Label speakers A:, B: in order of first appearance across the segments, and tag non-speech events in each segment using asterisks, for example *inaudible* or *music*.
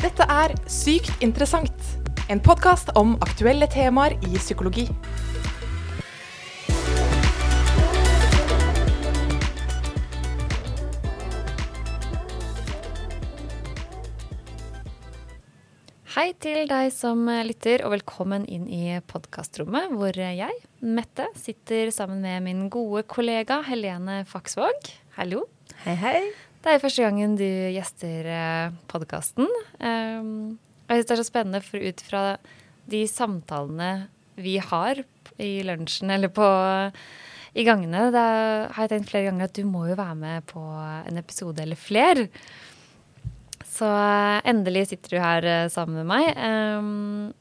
A: Dette er Sykt interessant, en podkast om aktuelle temaer i psykologi.
B: Hei til deg som lytter, og velkommen inn i podkastrommet, hvor jeg, Mette, sitter sammen med min gode kollega Helene Faksvåg. Hallo.
C: Hei, hei.
B: Det er første gangen du gjester podkasten. Um, og jeg syns det er så spennende, for ut fra de samtalene vi har i lunsjen eller på i gangene, da har jeg tenkt flere ganger at du må jo være med på en episode eller fler. Så endelig sitter du her eh, sammen med meg. Um,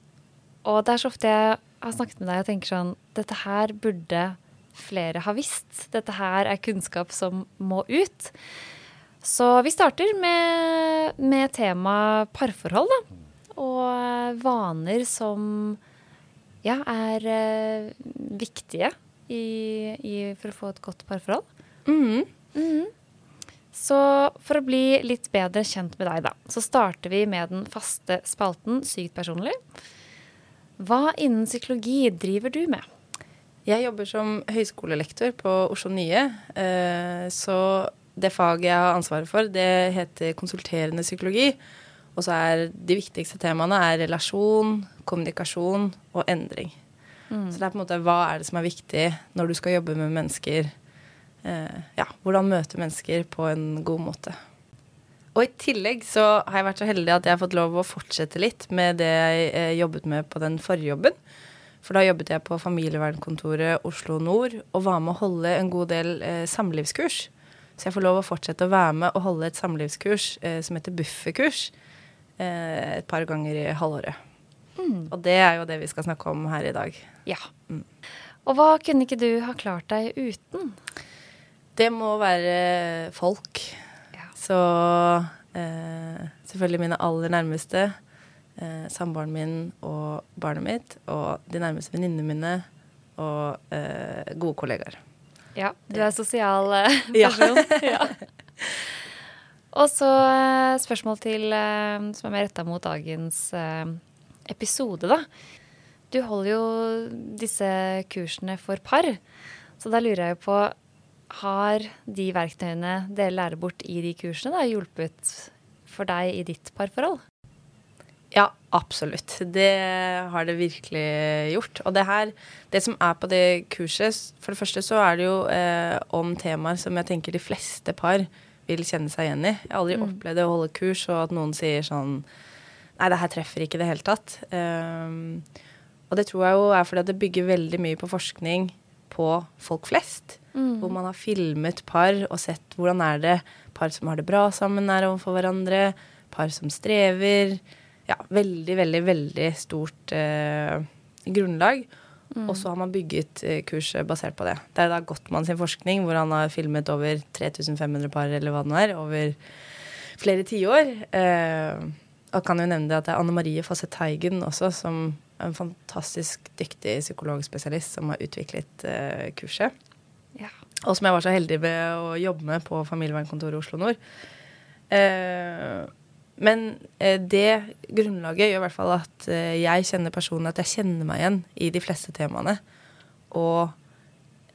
B: og det er så ofte jeg har snakket med deg og tenker sånn Dette her burde flere ha visst. Dette her er kunnskap som må ut. Så vi starter med, med tema parforhold, da. Og vaner som ja, er uh, viktige i, i, for å få et godt parforhold.
C: Mm.
B: Mm. Så for å bli litt bedre kjent med deg, da, så starter vi med den faste spalten Sykt personlig. Hva innen psykologi driver du med?
C: Jeg jobber som høyskolelektor på Oslo Nye. Så det faget jeg har ansvaret for, det heter konsulterende psykologi. Og så er de viktigste temaene er relasjon, kommunikasjon og endring. Mm. Så det er på en måte hva er det som er viktig når du skal jobbe med mennesker eh, ja, hvordan møte mennesker på en god måte. Og i tillegg så har jeg vært så heldig at jeg har fått lov å fortsette litt med det jeg eh, jobbet med på den forrige jobben. For da jobbet jeg på familievernkontoret Oslo Nord og var med å holde en god del eh, samlivskurs. Så jeg får lov å fortsette å være med og holde et samlivskurs eh, som heter Bufferkurs eh, et par ganger i halvåret. Mm. Og det er jo det vi skal snakke om her i dag.
B: Ja. Mm. Og hva kunne ikke du ha klart deg uten?
C: Det må være folk. Ja. Så eh, selvfølgelig mine aller nærmeste. Eh, Samboeren min og barnet mitt. Og de nærmeste venninnene mine. Og eh, gode kollegaer.
B: Ja, du er sosial eh, *laughs* person. *laughs* ja. Og så eh, spørsmål til eh, som er mer retta mot dagens episode, da. Du holder jo disse kursene for par. Så da lurer jeg på har de verktøyene dere lærer bort i de kursene, da, hjulpet for deg i ditt parforhold?
C: Ja, absolutt. Det har det virkelig gjort. Og det her, det som er på det kurset For det første så er det jo eh, om temaer som jeg tenker de fleste par vil kjenne seg igjen i. Jeg har aldri mm. opplevd å holde kurs og at noen sier sånn Nei, det her treffer ikke i det hele tatt. Um, og det tror jeg jo er fordi at det bygger veldig mye på forskning på folk flest. Mm. Hvor man har filmet par og sett hvordan er det par som har det bra sammen, er overfor hverandre. Par som strever. Ja, veldig, veldig, veldig stort eh, grunnlag. Mm. Og så har man bygget eh, kurset basert på det. Det er da Gottmann sin forskning, hvor han har filmet over 3500 par, eller hva det nå er, over flere tiår. Eh, og kan jo nevne det at det er Anne Marie Fasse Teigen også, som er en fantastisk dyktig psykologspesialist som har utviklet eh, kurset. Ja. Og som jeg var så heldig ved å jobbe med på familievernkontoret i Oslo Nord. Eh, men eh, det grunnlaget gjør i hvert fall at eh, jeg kjenner personen, at jeg kjenner meg igjen i de fleste temaene. Og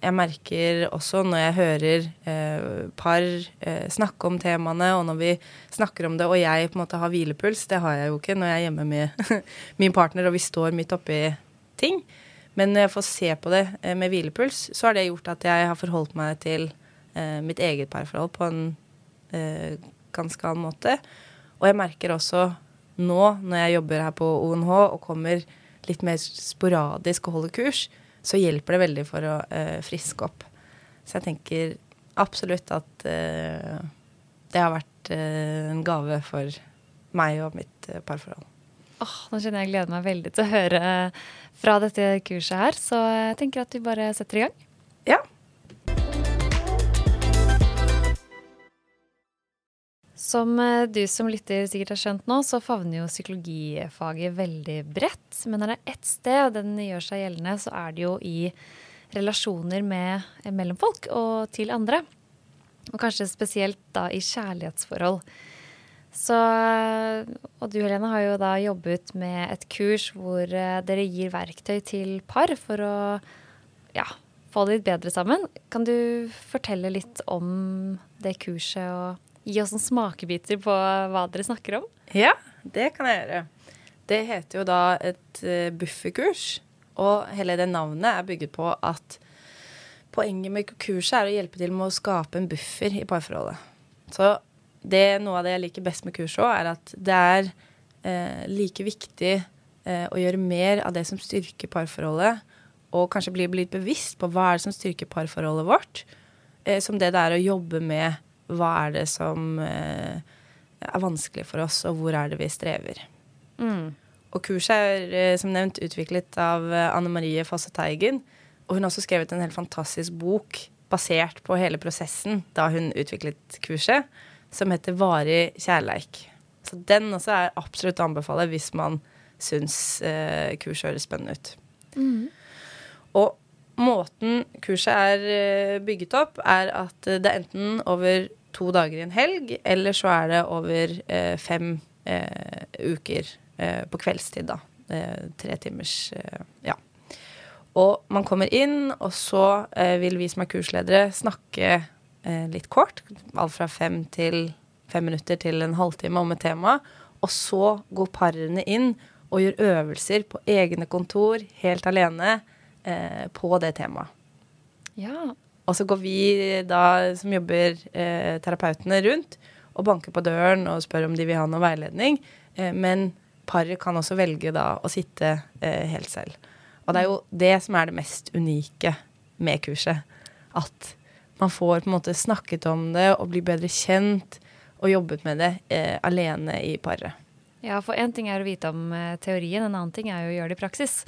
C: jeg merker også når jeg hører eh, par eh, snakke om temaene, og når vi snakker om det, og jeg på en måte har hvilepuls, det har jeg jo ikke når jeg er hjemme med *laughs* min partner og vi står midt oppi ting, men når jeg får se på det eh, med hvilepuls, så har det gjort at jeg har forholdt meg til eh, mitt eget parforhold på en ganske annen måte. Og jeg merker også nå, når jeg jobber her på ONH og kommer litt mer sporadisk og holder kurs, så hjelper det veldig for å eh, friske opp. Så jeg tenker absolutt at eh, det har vært eh, en gave for meg og mitt parforhold.
B: Åh, nå kjenner jeg gleder meg veldig til å høre fra dette kurset her, så jeg tenker at vi bare setter i gang.
C: Ja.
B: Som eh, du som lytter sikkert har skjønt nå, så favner jo psykologifaget veldig bredt. Men er det ett sted den gjør seg gjeldende, så er det jo i relasjoner med, mellom folk og til andre. Og kanskje spesielt da i kjærlighetsforhold. Så, og du Helene har jo da jobbet med et kurs hvor eh, dere gir verktøy til par for å ja, få det litt bedre sammen. Kan du fortelle litt om det kurset og gi oss noen smakebiter på hva dere snakker om?
C: Ja, det kan jeg gjøre. Det heter jo da et uh, bufferkurs, og hele det navnet er bygget på at poenget med kurset er å hjelpe til med å skape en buffer i parforholdet. Så det, noe av det jeg liker best med kurset òg, er at det er eh, like viktig eh, å gjøre mer av det som styrker parforholdet, og kanskje bli litt bevisst på hva er det som styrker parforholdet vårt, eh, som det det er å jobbe med hva er det som eh, er vanskelig for oss, og hvor er det vi strever. Mm. Og kurset er eh, som nevnt utviklet av eh, Anne Marie Fosse Teigen. Og hun har også skrevet en helt fantastisk bok basert på hele prosessen da hun utviklet kurset som heter Varig kjærleik. Så den også er absolutt å anbefale hvis man syns eh, kurset høres spennende ut. Mm. Og måten kurset er eh, bygget opp, er at det er enten over to dager i en helg, eller så er det over eh, fem eh, uker eh, på kveldstid, da. Eh, tre timers Ja. Og man kommer inn, og så vil vi som er kursledere, snakke eh, litt kort. Alt fra fem til fem minutter til en halvtime om et tema. Og så går parene inn og gjør øvelser på egne kontor, helt alene, eh, på det temaet.
B: Ja.
C: Og så går vi da, som jobber eh, terapeutene, rundt og banker på døren og spør om de vil ha noe veiledning. Eh, men paret kan også velge da å sitte eh, helt selv. Og det er jo det som er det mest unike med kurset. At man får på en måte snakket om det og blir bedre kjent og jobbet med det eh, alene i paret.
B: Ja, for én ting er å vite om eh, teorien, en annen ting er jo å gjøre det i praksis.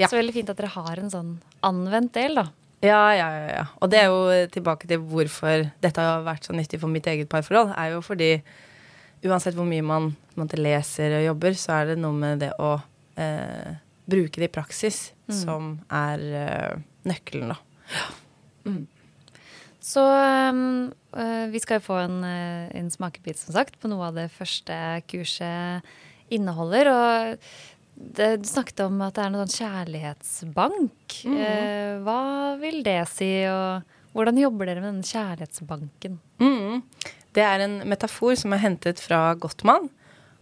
C: Ja.
B: Så veldig fint at dere har en sånn anvendt del, da.
C: Ja, ja, ja, ja. Og det er jo tilbake til hvorfor dette har vært så nyttig for mitt eget parforhold. er jo fordi uansett hvor mye man måte, leser og jobber, så er det noe med det å eh, bruke det i praksis mm. som er eh, nøkkelen, da.
B: Mm. Så um, vi skal jo få en, eh, en, smakebit, som sagt, på noe av det første kurset inneholder. Og det, du snakket om at det er noe sånn kjærlighetsbank. Mm. Uh, hva vil det si, og hvordan jobber dere med denne kjærlighetsbanken?
C: Mm. Det er en metafor som er hentet fra Gottmann.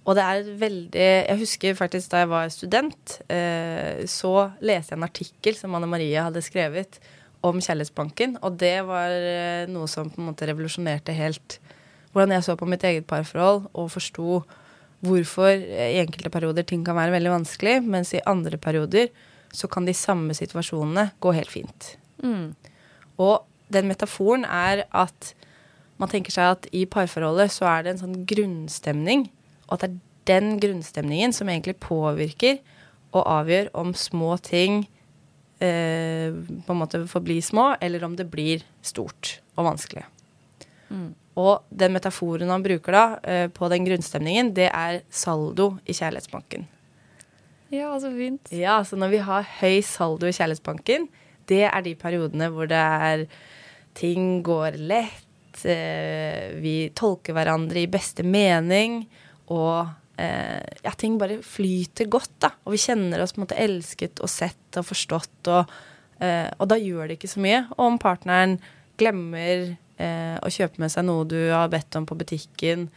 C: Og det er veldig Jeg husker faktisk da jeg var student, uh, så leste jeg en artikkel som Anne Marie hadde skrevet om Kjærlighetsbanken. Og det var eh, noe som på en måte revolusjonerte helt hvordan jeg så på mitt eget parforhold og forsto hvorfor i enkelte perioder ting kan være veldig vanskelig, mens i andre perioder så kan de samme situasjonene gå helt fint. Mm. Og den metaforen er at man tenker seg at i parforholdet så er det en sånn grunnstemning, og at det er den grunnstemningen som egentlig påvirker og avgjør om små ting eh, på en måte forbli små, eller om det blir stort og vanskelig. Mm. Og den metaforen han bruker da eh, på den grunnstemningen, det er saldo i kjærlighetsbanken.
B: Ja, så fint.
C: Ja, så når vi har høy saldo i kjærlighetsbanken, det er de periodene hvor det er ting går lett, eh, vi tolker hverandre i beste mening, og ja, ting bare flyter godt, da. Og vi kjenner oss på en måte elsket og sett og forstått, og, eh, og da gjør det ikke så mye om partneren glemmer eh, å kjøpe med seg noe du har bedt om på butikken.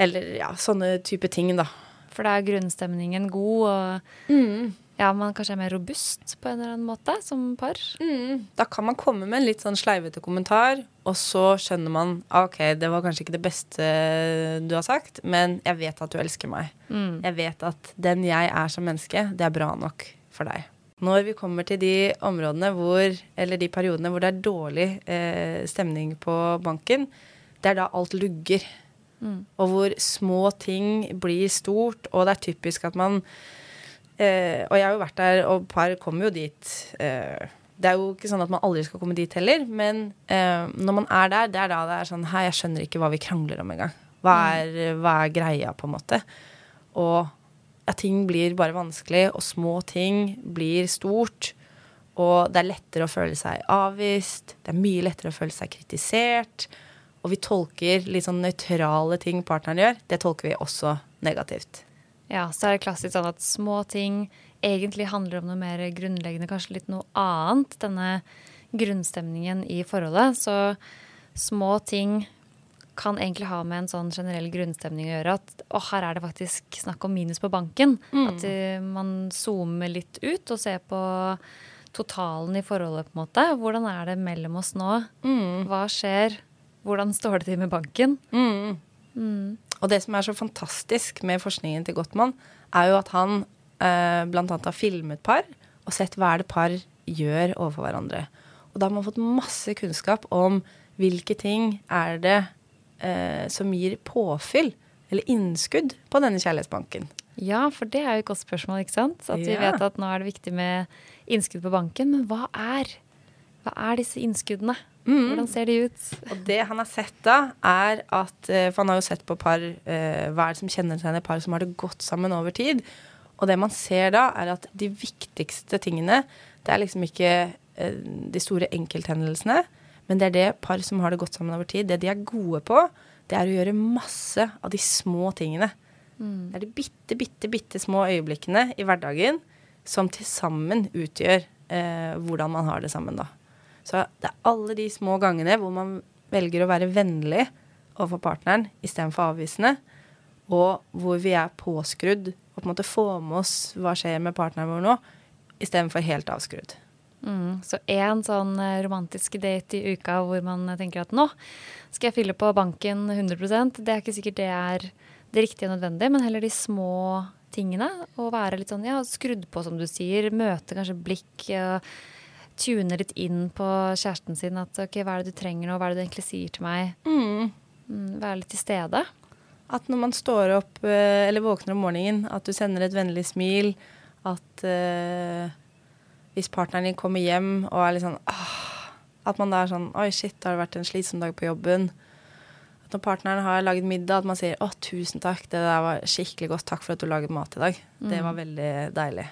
C: Eller ja, sånne type ting, da.
B: For da er grunnstemningen god, og mm ja, man kanskje er mer robust på en eller annen måte som par.
C: Mm. Da kan man komme med en litt sånn sleivete kommentar, og så skjønner man ah, ok, det var kanskje ikke det beste du har sagt, men jeg vet at du elsker meg. Mm. Jeg vet at den jeg er som menneske, det er bra nok for deg. Når vi kommer til de områdene hvor, eller de periodene hvor det er dårlig eh, stemning på banken, det er da alt lugger. Mm. Og hvor små ting blir stort, og det er typisk at man Eh, og jeg har jo vært der, og par kommer jo dit. Eh, det er jo ikke sånn at man aldri skal komme dit heller, men eh, når man er der, det er da det er sånn Hei, jeg skjønner ikke hva vi krangler om engang. Hva, mm. er, hva er greia, på en måte? Og ja, ting blir bare vanskelig, og små ting blir stort. Og det er lettere å føle seg avvist. Det er mye lettere å føle seg kritisert. og vi tolker litt sånn nøytrale ting partneren gjør, det tolker vi også negativt.
B: Ja, så er det klassisk sånn at små ting egentlig handler om noe mer grunnleggende, kanskje litt noe annet. Denne grunnstemningen i forholdet. Så små ting kan egentlig ha med en sånn generell grunnstemning å gjøre. At å, her er det faktisk snakk om minus på banken.
C: Mm.
B: At uh, man zoomer litt ut og ser på totalen i forholdet, på en måte. Hvordan er det mellom oss nå?
C: Mm.
B: Hva skjer? Hvordan står det til med banken?
C: Mm.
B: Mm.
C: Og det som er så fantastisk med forskningen til Gottmann, er jo at han eh, bl.a. har filmet par og sett hva er det par gjør overfor hverandre. Og da har man fått masse kunnskap om hvilke ting er det eh, som gir påfyll eller innskudd på denne kjærlighetsbanken.
B: Ja, for det er jo et godt spørsmål, ikke sant? At vi
C: Ja.
B: vet at nå er det viktig med innskudd på banken. Men hva er, hva er disse innskuddene?
C: Mm.
B: Hvordan ser de ut?
C: Og det han har sett da, er at eh, For han har jo sett på par eh, Hva er det som kjennetegner par som har det godt sammen over tid? Og det man ser da, er at de viktigste tingene, det er liksom ikke eh, de store enkelthendelsene, men det er det par som har det godt sammen over tid. Det de er gode på, det er å gjøre masse av de små tingene. Det er de bitte, bitte, bitte små øyeblikkene i hverdagen som til sammen utgjør eh, hvordan man har det sammen, da. Så det er alle de små gangene hvor man velger å være vennlig overfor partneren istedenfor avvisende, og hvor vi er påskrudd og på en måte får med oss hva skjer med partneren vår nå, istedenfor helt avskrudd.
B: Mm. Så én sånn eh, romantisk date i uka hvor man tenker at nå skal jeg fylle på banken 100% Det er ikke sikkert det er det riktige og nødvendige, men heller de små tingene. Og være litt sånn ja, skrudd på, som du sier. Møte kanskje blikk. og Tune litt inn på kjæresten sin. At ok, hva er det du trenger nå? Hva er det du egentlig sier til meg? Mm, være litt til stede.
C: At når man står opp eh, eller våkner om morgenen, at du sender et vennlig smil. At uh, hvis partneren din kommer hjem og er litt sånn ah, At man da er sånn Oi, shit, det har vært en slitsom dag på jobben. At når partneren har laget middag, at man sier å, tusen takk, det der var skikkelig godt. Takk for at du laget mat i dag. Det var veldig deilig.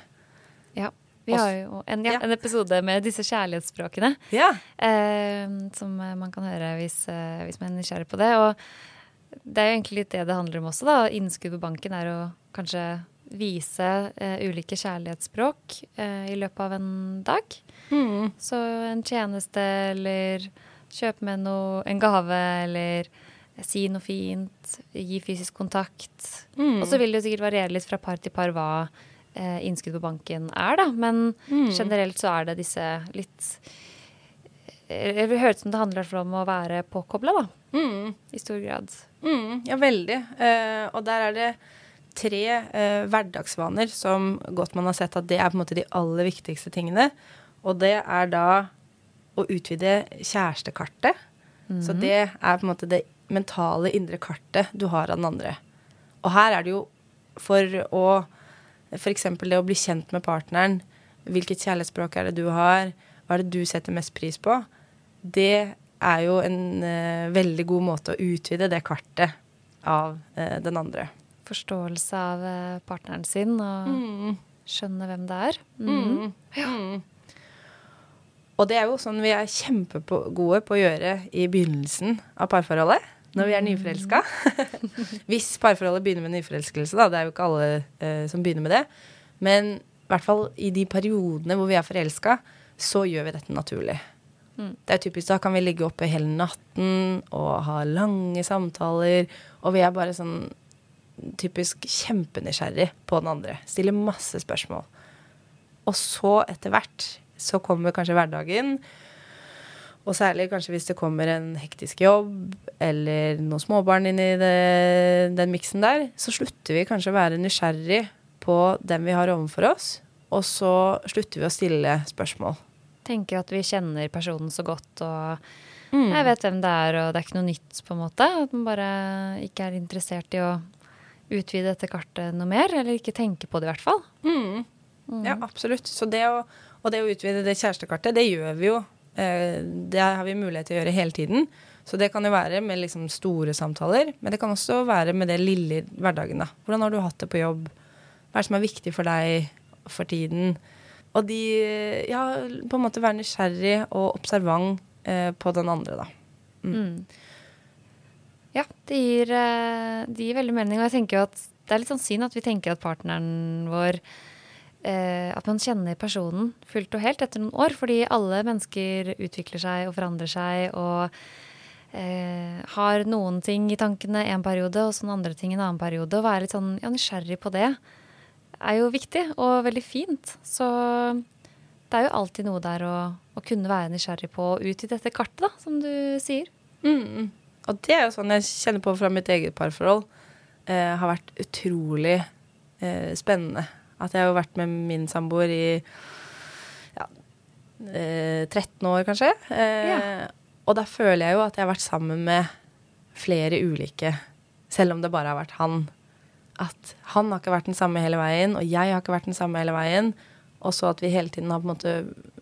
B: Ja. Vi har jo en, ja, en episode med disse kjærlighetsspråkene.
C: Ja.
B: Eh, som man kan høre hvis, eh, hvis man er nysgjerrig på det. Og det er jo egentlig litt det det handler om også. da. Innskudd på banken er å kanskje vise eh, ulike kjærlighetsspråk eh, i løpet av en dag.
C: Mm.
B: Så en tjeneste eller kjøpe med noe, en gave eller si noe fint, gi fysisk kontakt.
C: Mm.
B: Og så vil det jo sikkert variere litt fra par til par hva innskudd på banken er, da. Men
C: Mm.
B: generelt så er det disse litt eh, Det høres ut som det handler om å være påkobla, da.
C: Mm.
B: I stor grad.
C: Mm, ja, veldig. Eh, og der er det tre eh, hverdagsvaner som godt man har sett at det er på en måte de aller viktigste tingene. Og det er da å utvide kjærestekartet. Så det er på en måte det mentale indre kartet du har av den andre. Og her er det jo for å F.eks. det å bli kjent med partneren. Hvilket kjærlighetsspråk er det du har? Hva er det du setter mest pris på? Det er jo en uh, veldig god måte å utvide det kartet av uh, den andre.
B: Forståelse av uh, partneren sin og
C: Mm.
B: skjønne hvem det er. Mm.
C: Mm. Og det er jo sånn vi er kjempegode på å gjøre i begynnelsen av parforholdet. Når vi er nyforelska. *laughs* Hvis parforholdet begynner med nyforelskelse, da. Det er jo ikke alle eh, som begynner med det. Men i hvert fall i de periodene hvor vi er forelska, så gjør vi dette naturlig.
B: Mm.
C: Det er typisk, Da kan vi ligge oppe hele natten og ha lange samtaler. Og vi er bare sånn typisk kjempenysgjerrig på den andre. Stiller masse spørsmål. Og så etter hvert så kommer kanskje hverdagen. Og særlig kanskje hvis det kommer en hektisk jobb eller noen småbarn inn i det, den miksen der, så slutter vi kanskje å være nysgjerrig på dem vi har overfor oss. Og så slutter vi å stille spørsmål.
B: Tenker at vi kjenner personen så godt og
C: Mm.
B: jeg vet hvem det er, og det er ikke noe nytt, på en måte. At man bare ikke er interessert i å utvide dette kartet noe mer, eller ikke tenke på det i hvert fall.
C: Mm. Ja, absolutt. Så det å, og det å utvide det kjærestekartet, det gjør vi jo. Eh, det har vi mulighet til å gjøre hele tiden. Så det kan jo være med liksom store samtaler, men det kan også være med det lille hverdagen. da. Hvordan har du hatt det på jobb? Hva er det som er viktig for deg for tiden? Og de Ja, på en måte være nysgjerrig og observant eh, på den andre, da.
B: Mm. Ja, det gir, eh, det gir veldig mening. Og jeg tenker jo at det er litt sånn synd at vi tenker at partneren vår eh, At man kjenner personen fullt og helt etter noen år. Fordi alle mennesker utvikler seg og forandrer seg og eh, har noen ting i tankene en periode og sånne andre ting en annen periode. Å være litt sånn ja, nysgjerrig på det er jo viktig og veldig fint. Så det er jo alltid noe der å, å kunne være nysgjerrig på ut i dette kartet, da, som du sier.
C: Mm. Og det er jo sånn jeg kjenner på fra mitt eget parforhold. Eh, har vært utrolig eh, spennende. At jeg har jo vært med min samboer i ja, eh, 13 år, kanskje. Eh,
B: Ja.
C: Og da føler jeg jo at jeg har vært sammen med flere ulike, selv om det bare har vært han. At han har ikke vært den samme hele veien, og jeg har ikke vært den samme hele veien. Og så at vi hele tiden har på en måte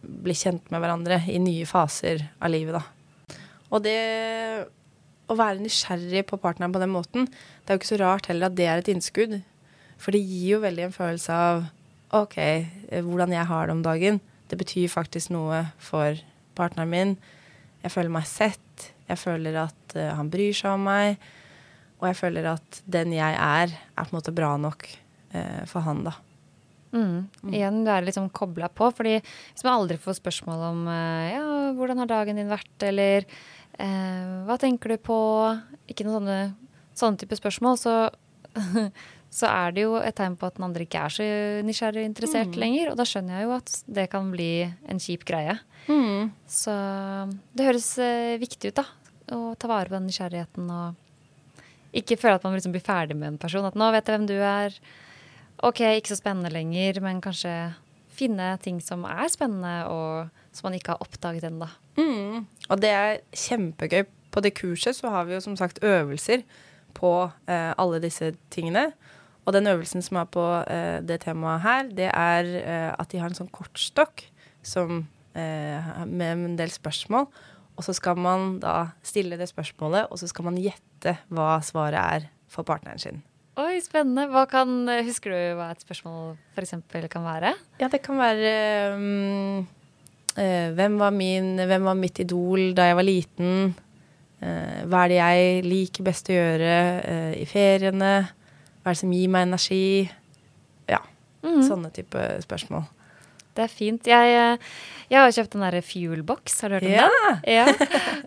C: blitt kjent med hverandre i nye faser av livet, da. Og det å være nysgjerrig på partneren på den måten, det er jo ikke så rart heller at det er et innskudd. For det gir jo veldig en følelse av OK, eh, hvordan jeg har det om dagen. Det betyr faktisk noe for partneren min. Jeg føler meg sett. Jeg føler at uh, han bryr seg om meg. Og jeg føler at den jeg er, er på en måte bra nok uh, for han, da.
B: Mm. Igjen du litt liksom kobla på. fordi hvis man aldri får spørsmål om uh, ja, hvordan har dagen din vært, eller hva tenker du på, ikke noen sånne, sånne type spørsmål, så, *laughs* så er det jo et tegn på at den andre ikke er så nysgjerrig og interessert lenger. Og da skjønner jeg jo at det kan bli en kjip greie. Så det høres eh, viktig ut, da. Å ta vare på den nysgjerrigheten og ikke føle at man liksom blir ferdig med en person. At nå vet jeg hvem du er. Ok, ikke så spennende lenger, men kanskje finne ting som er spennende, og som man ikke har oppdaget ennå.
C: Mm. Og det er kjempegøy. På det kurset så har vi jo som sagt øvelser på eh, alle disse tingene. Og den øvelsen som er på eh, det temaet her, det er eh, at de har en sånn kortstokk som, eh, med en del spørsmål. Og så skal man da stille det spørsmålet, og så skal man gjette hva svaret er for partneren sin.
B: Oi, spennende. Hva kan, husker du hva et spørsmål f.eks. kan være?
C: Ja, det kan være um, uh, hvem, var min, hvem var mitt idol da jeg var liten? Uh, hva er det jeg liker best å gjøre uh, i feriene? Hva er det som gir meg energi? Ja, sånne type spørsmål.
B: Det er fint. Jeg, eh, jeg har kjøpt den derre Fuelbox. Har du hørt om
C: Ja.
B: det? Ja.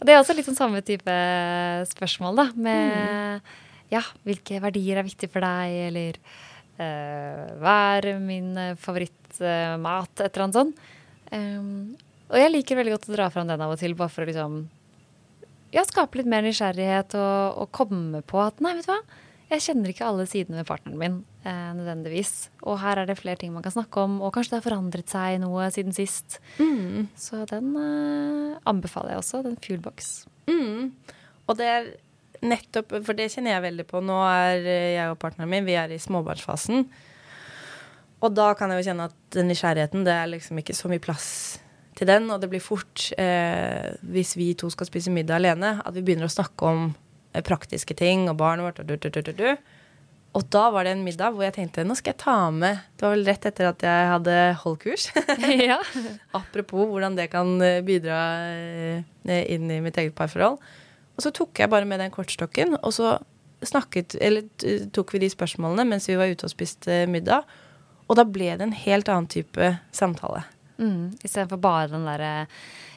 B: Det er også litt sånn samme type spørsmål, da. Med ja, hvilke verdier er viktig for deg, eller uh, hva er min favorittmat, et eller annet sånt. Um, og jeg liker veldig godt å dra fram den av og til, bare for å liksom ja, skape litt mer nysgjerrighet og, og komme på at nei, vet du hva, jeg kjenner ikke alle sidene ved partneren min eh, nødvendigvis. Og her er det flere ting man kan snakke om, og kanskje det har forandret seg noe siden sist. Så den eh, anbefaler jeg også, den Fuelbox.
C: Mm. Og det er nettopp For det kjenner jeg veldig på. Nå er eh, jeg og partneren min vi er i småbarnsfasen. Og da kan jeg jo kjenne at den nysgjerrigheten, det er liksom ikke så mye plass til den. Og det blir fort, eh, hvis vi to skal spise middag alene, at vi begynner å snakke om praktiske ting og barnet vårt og du, du, du, du, du. Og da var det en middag hvor jeg tenkte nå skal jeg ta med Det var vel rett etter at jeg hadde holdt kurs. *laughs*
B: ja. *laughs*
C: Apropos hvordan det kan eh, bidra eh, inn i mitt eget parforhold. Og så tok jeg bare med den kortstokken, og så snakket, eller tok vi de spørsmålene mens vi var ute og spiste middag. Og da ble det en helt annen type samtale.
B: Mm, Istedenfor bare den derre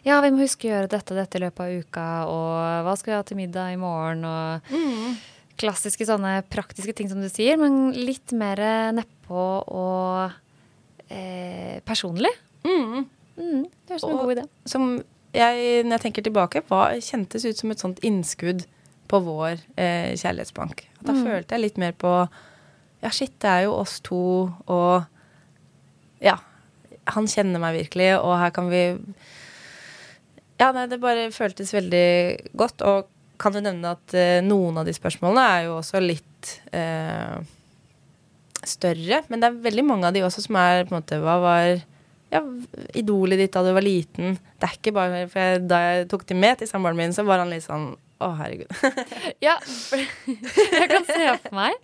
B: Ja, vi må huske å gjøre dette og dette i løpet av uka, og hva skal vi ha til middag i morgen, og klassiske sånne praktiske ting som du sier, men litt mer nedpå og eh, personlig.
C: Mm.
B: Mm, det høres ut som en god idé.
C: Som jeg, når jeg tenker tilbake, var, kjentes ut som et sånt innskudd på vår eh, kjærlighetsbank. At da følte jeg litt mer på Ja, shit, det er jo oss to, og Ja. Han kjenner meg virkelig, og her kan vi Ja, nei, det bare føltes veldig godt. Og kan du nevne at eh, noen av de spørsmålene er jo også litt eh, større. Men det er veldig mange av de også som er på en måte Hva var ja, idolet ditt da du var liten? Det er ikke bare For jeg, da jeg tok de med til samboeren min, så var han litt sånn Å, herregud. *laughs*
B: Ja, jeg kan se for meg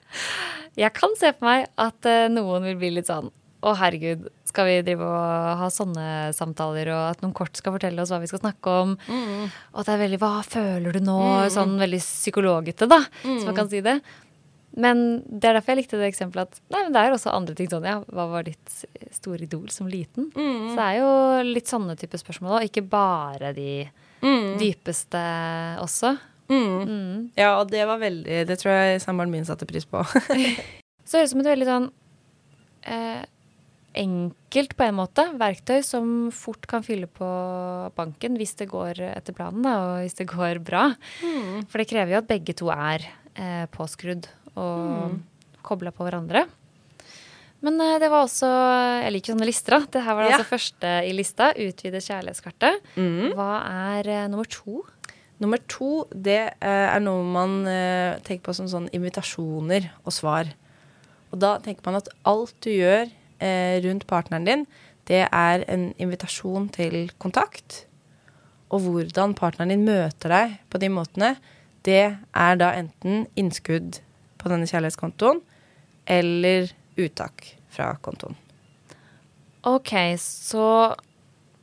B: Jeg kan se for meg at eh, noen vil bli litt sånn Å, herregud, skal vi drive og ha sånne samtaler, og at noen kort skal fortelle oss hva vi skal snakke om.
C: Mm.
B: Og at det er veldig 'hva føler du nå?' Sånn veldig psykologete, da,
C: Mm.
B: så man kan si det. Men det er derfor jeg likte det eksempelet at nei, men det er også andre ting sånn, ja, hva var ditt store idol som liten?
C: Mm.
B: Så det er jo litt sånne type spørsmål òg, ikke bare de
C: Mm.
B: dypeste også. Mm.
C: Ja, og det var veldig Det tror jeg samboeren min satte pris på. *laughs*
B: Så det høres ut som et veldig sånn eh, enkelt, på en måte, verktøy som fort kan fylle på banken hvis det går etter planen, da, og hvis det går bra. For det krever jo at begge to er eh, påskrudd og kobla på hverandre. Men eh, det var også Jeg liker sånne lister, da. Det her var
C: Ja.
B: altså første i lista. Utvide kjærlighetskartet.
C: Mm.
B: Hva er eh, nummer to?
C: Nummer to, det eh, er noe man eh, tenker på som sånn invitasjoner og svar. Og da tenker man at alt du gjør rundt partneren din, det er en invitasjon til kontakt. Og hvordan partneren din møter deg på de måtene, det er da enten innskudd på denne kjærlighetskontoen eller uttak fra kontoen.
B: Ok, så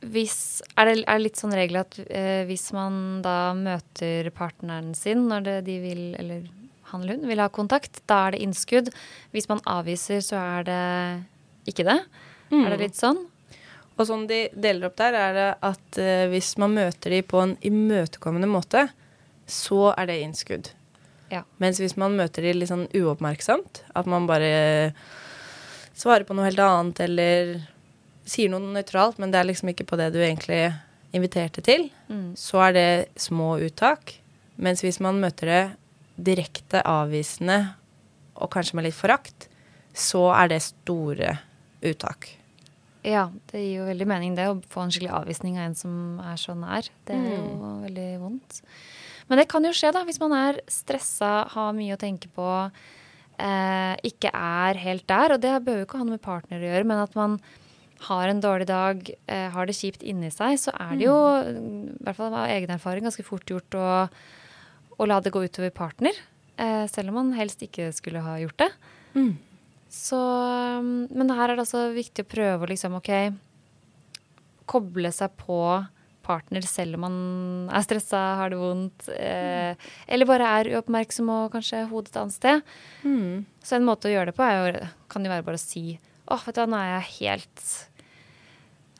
B: hvis Er det, er litt sånn regel at eh, hvis man da møter partneren sin når det, de vil, eller han eller hun vil ha kontakt, da er det innskudd. Hvis man avviser, så er det ikke det. Er det litt sånn?
C: Og sånn de deler opp der, er det at uh, hvis man møter de på en imøtekommende måte, så er det innskudd.
B: Ja.
C: Mens hvis man møter de litt sånn uoppmerksomt, at man bare svarer på noe helt annet eller sier noe nøytralt, men det er liksom ikke på det du egentlig inviterte til,
B: Mm.
C: så er det små uttak. Mens hvis man møter det direkte avvisende og kanskje med litt forakt, så er det store uttak.
B: Ja, det gir jo veldig mening det å få en skikkelig avvisning av en som er så nær. Det er jo veldig vondt. Men det kan jo skje da, hvis man er stressa, har mye å tenke på, eh, ikke er helt der. Og det behøver jo ikke ha noe med partner å gjøre, men at man har en dårlig dag, eh, har det kjipt inni seg, så er det jo, i hvert fall av egen erfaring, ganske fort gjort å, å la det gå utover partner. Eh, selv om man helst ikke skulle ha gjort det. Så, um, men her er det altså viktig å prøve å liksom, ok, koble seg på partner selv om man er stressa, har det vondt, eh, eller bare er uoppmerksom og kanskje hodet et annet sted. Så en måte å gjøre det på er jo, kan jo være bare å si åh, vet du hva, nå er jeg helt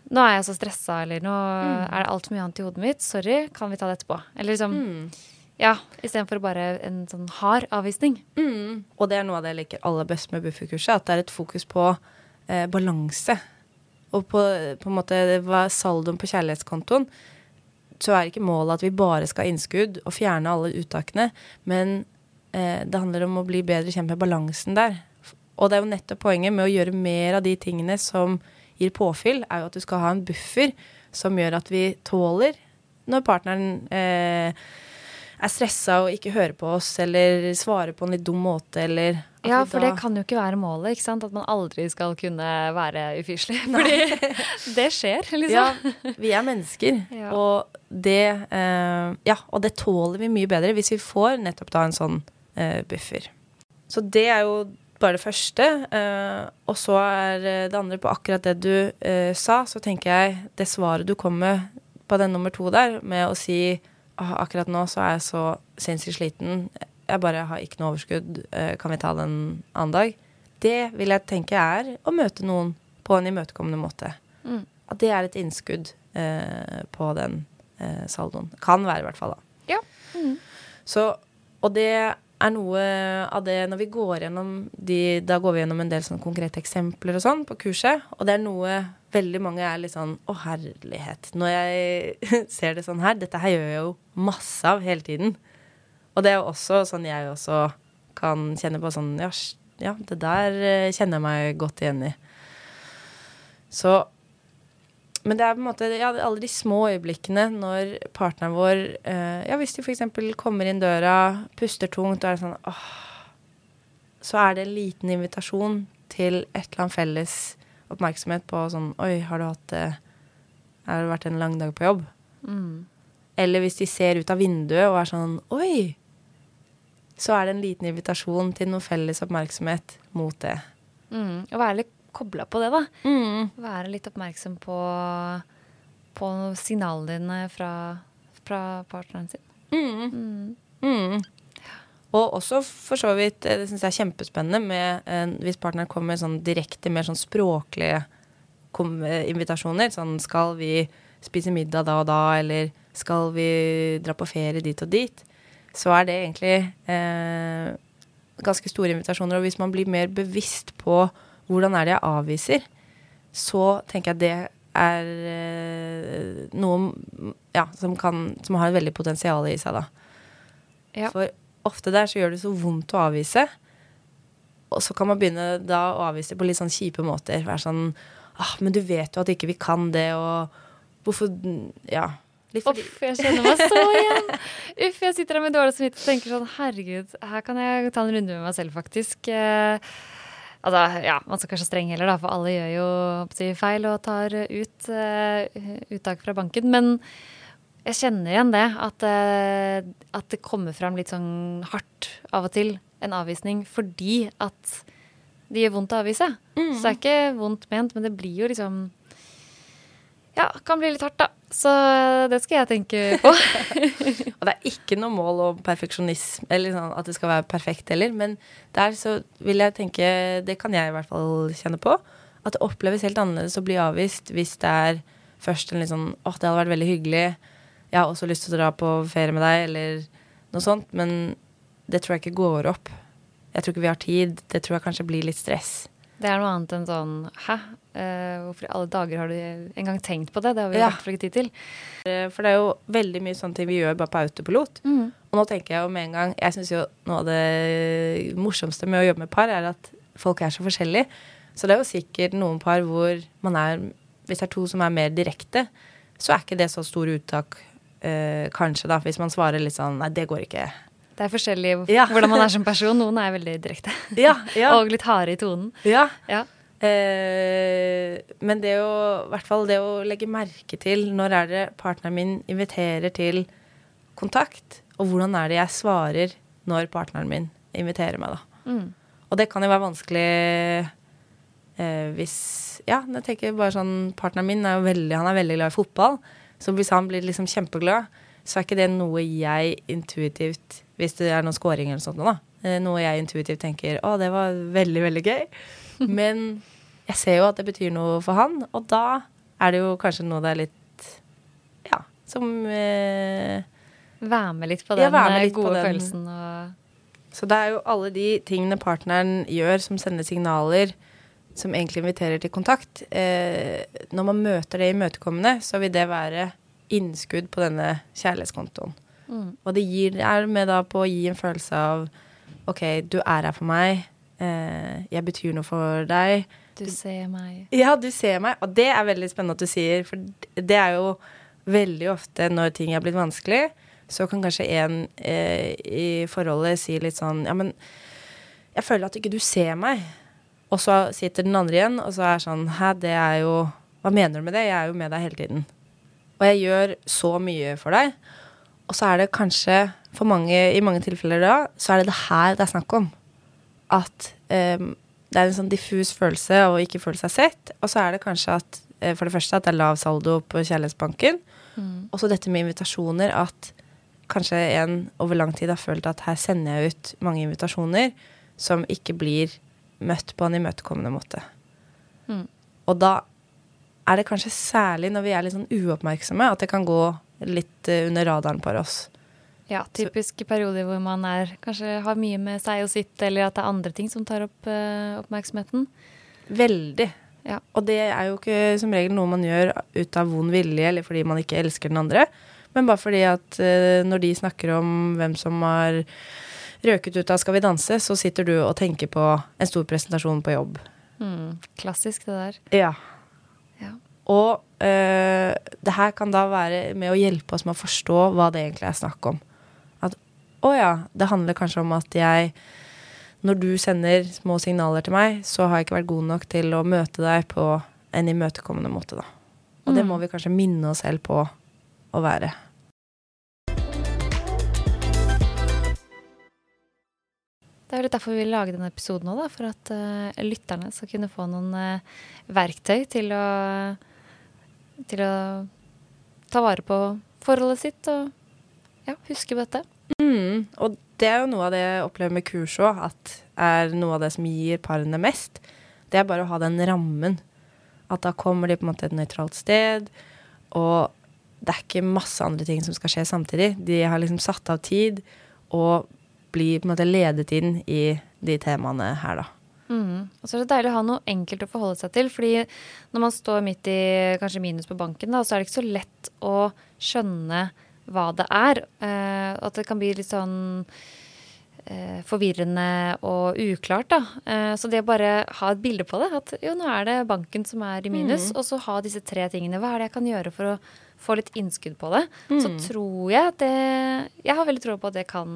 B: Nå er jeg så stressa, eller nå er det altfor mye annet i hodet mitt. Sorry, kan vi ta det etterpå? Eller liksom Ja, istedenfor bare en sånn hard avvisning.
C: Og det er noe av det jeg liker aller best med bufferkurset, at det er et fokus på eh, balanse. Og på, på en måte hva er saldoen på kjærlighetskontoen, så er ikke målet at vi bare skal ha innskudd og fjerne alle uttakene, men eh, det handler om å bli bedre kjent med balansen der. Og det er jo nettopp poenget med å gjøre mer av de tingene som gir påfyll, er jo at du skal ha en buffer som gjør at vi tåler når partneren eh, er stressa og ikke hører på oss, eller svarer på en litt dum måte, eller
B: Ja, for det kan jo ikke være målet, ikke sant? At man aldri skal kunne være ufyselig. Fordi *laughs* det skjer, *laughs* liksom.
C: Ja, vi er mennesker, *laughs*
B: Ja.
C: og, det, eh, ja, og det tåler vi mye bedre hvis vi får nettopp da en sånn eh, buffer. Så det er jo bare det første. eh, og så er eh, det andre på akkurat det du eh, sa, så tenker jeg det svaret du kom med på den nummer to der, med å si «Åh, akkurat nå så er jeg så sinnssykt sliten, jeg bare har ikke noe overskudd, eh, kan vi ta det en annen dag? Det vil jeg tenke er å møte noen på en imøtekommende måte.
B: Mm.
C: At det er et innskudd eh, på den eh, saldoen. Kan være, i hvert fall. da.
B: Ja. Mm.
C: Så, og det er noe av det når vi går gjennom de Da går vi gjennom en del sånne konkrete eksempler og sånn på kurset. Og det er noe veldig mange er litt sånn Å, herlighet. Når jeg *laughs* ser det sånn her Dette her gjør jeg jo masse av hele tiden. Og det er jo også sånn jeg også kan kjenne på sånn Ja, det der eh, kjenner jeg meg godt igjen i. Så men det er på en måte ja, alle de små øyeblikkene når partneren vår eh, Ja, hvis de f.eks. kommer inn døra, puster tungt, og er sånn åh Så er det en liten invitasjon til et eller annet felles oppmerksomhet på sånn Oi, har du hatt det Har det vært en lang dag på jobb?
B: Mm.
C: Eller hvis de ser ut av vinduet og er sånn Oi! Så er det en liten invitasjon til noe felles oppmerksomhet mot det.
B: Mm. Å være litt kobla på det, da.
C: Mm.
B: Være litt oppmerksom på, på signalene dine fra, fra partneren sin.
C: Mm. Mm. Og også for så vidt, eh, det syns jeg er kjempespennende med eh, hvis partneren kommer med sånn direkte, mer sånn språklige eh, invitasjoner. Sånn skal vi spise middag da og da, eller skal vi dra på ferie dit og dit? Så er det egentlig eh, ganske store invitasjoner. Og hvis man blir mer bevisst på hvordan er det jeg avviser, så tenker jeg det er eh, noe ja, som, kan, som har et veldig potensial i seg, da.
B: Ja.
C: For ofte der så gjør det så vondt å avvise. Og så kan man begynne da å avvise på litt sånn kjipe måter. Være sånn ah, men du vet jo at ikke vi kan det, og hvorfor Ja. Litt fordi
B: Uff, jeg kjenner meg så igjen. Uff, jeg sitter her med dårlig samvittighet og tenker sånn herregud, her kan jeg ta en runde med meg selv, faktisk. Eh, altså, ja, man skal kanskje streng heller, da, for alle gjør jo feil og tar ut uh, uttak fra banken. Men jeg kjenner igjen det, at, uh, at det kommer fram litt sånn hardt av og til, en avvisning, fordi at det gjør vondt å avvise. Så det er ikke vondt ment, men det blir jo liksom Ja, kan bli litt hardt, da. Så det skal jeg tenke på. *laughs*
C: Og det er ikke noe mål om perfeksjonisme, eller sånn at det skal være perfekt heller, men der så vil jeg tenke, det kan jeg i hvert fall kjenne på, at det oppleves helt annerledes å bli avvist hvis det er først en litt sånn åh, det hadde vært veldig hyggelig, jeg har også lyst til å dra på ferie med deg, eller noe sånt, men det tror jeg ikke går opp. Jeg tror ikke vi har tid. Det tror jeg kanskje blir litt stress.
B: Det er noe annet enn sånn Hæ? Uh, hvorfor i alle dager har du engang tenkt på det? Det har vi
C: Ja.
B: hvert fall ikke tid til.
C: Eh, For det er jo veldig mye sånne ting vi gjør bare på autopilot. Og nå tenker jeg jo med en gang Jeg syns jo noe av det morsomste med å jobbe med par, er at folk er så forskjellige. Så det er jo sikkert noen par hvor man er Hvis det er to som er mer direkte, så er ikke det så store uttak, uh, kanskje, da. Hvis man svarer litt sånn Nei, det går ikke.
B: Det er forskjellig
C: Ja.
B: hvordan man er som person. Noen er veldig direkte. *laughs*
C: Ja, ja.
B: Og litt harde i tonen.
C: ja.
B: Ja.
C: Eh, men det å, i hvert fall det å legge merke til når er det partneren min inviterer til kontakt, og hvordan er det jeg svarer når partneren min inviterer meg, da.
B: Mm.
C: Og det kan jo være vanskelig eh, hvis Ja, jeg tenker bare sånn Partneren min er jo veldig, han er veldig glad i fotball. Så hvis han blir liksom kjempeglad, så er ikke det noe jeg intuitivt Hvis det er noen scoring eller sånt, da. eh, Noe jeg intuitivt tenker Å, det var veldig, veldig gøy. *laughs* Men jeg ser jo at det betyr noe for han, og da er det jo kanskje noe det er litt Ja, som eh,
B: Være med litt på den eh,
C: på
B: gode
C: den.
B: følelsen og
C: Så det er jo alle de tingene partneren gjør som sender signaler, som egentlig inviterer til kontakt. Eh, når man møter det imøtekommende, så vil det være innskudd på denne kjærlighetskontoen.
B: Mm.
C: Og det gir, er med da på å gi en følelse av OK, du er her for meg. Eh, jeg betyr noe for deg.
B: Du ser meg
C: Ja, du ser meg. Og det er veldig spennende at du sier, for det er jo veldig ofte når ting er blitt vanskelig, så kan kanskje en eh, i forholdet si litt sånn Ja, men jeg føler at ikke du ser meg. Og så sitter den andre igjen, og så er sånn Hæ, det er jo Hva mener du med det? Jeg er jo med deg hele tiden. Og jeg gjør så mye for deg. Og så er det kanskje for mange, i mange tilfeller da, så er det det her det er snakk om. At um, det er en sånn diffus følelse av å ikke føle seg sett. Og så er det kanskje at eh, for det første at det er lav saldo på Kjærlighetsbanken. Og så dette med invitasjoner, at kanskje en over lang tid har følt at her sender jeg ut mange invitasjoner som ikke blir møtt på en imøtekommende måte.
B: Mm.
C: Og da er det kanskje særlig når vi er litt sånn uoppmerksomme, at det kan gå litt eh, under radaren på oss.
B: Ja, typiske perioder hvor man er, kanskje har mye med seg og sitt, eller at det er andre ting som tar opp uh, oppmerksomheten.
C: Veldig.
B: Ja.
C: Og det er jo ikke som regel noe man gjør ut av vond vilje eller fordi man ikke elsker den andre, men bare fordi at uh, når de snakker om hvem som har røket ut av Skal vi danse, så sitter du og tenker på en stor presentasjon på jobb.
B: Mm. Klassisk, det der.
C: Ja. Og eh, det her kan da være med å hjelpe oss med å forstå hva det egentlig er snakk om. At å ja, det handler kanskje om at jeg Når du sender små signaler til meg, så har jeg ikke vært god nok til å møte deg på en imøtekommende måte, da. Og det
B: Mm.
C: må vi kanskje minne oss selv på å være.
B: Det er jo litt derfor vi vil lage denne episoden òg, for at uh, lytterne skal kunne få noen uh, verktøy til å, til å ta vare på forholdet sitt og ja, huske på dette.
C: Mm, og det er jo noe av det jeg opplever med kurs òg, at er noe av det som gir parene mest. Det er bare å ha den rammen. At da kommer de på en måte et nøytralt sted, og det er ikke masse andre ting som skal skje samtidig. De har liksom satt av tid og blir på en måte ledet inn i de temaene her, da.
B: Mm. Og så er det deilig å ha noe enkelt å forholde seg til. fordi når man står midt i kanskje minus på banken, da, så er det ikke så lett å skjønne hva det er. Eh, at det kan bli litt sånn eh, forvirrende og uklart, da. Eh, så det å bare ha et bilde på det, at jo, nå er det banken som er i minus, mm. og så ha disse tre tingene. Hva er det jeg kan gjøre for å få litt innskudd på det? Mm. Så tror jeg at det Jeg har veldig tro på at det kan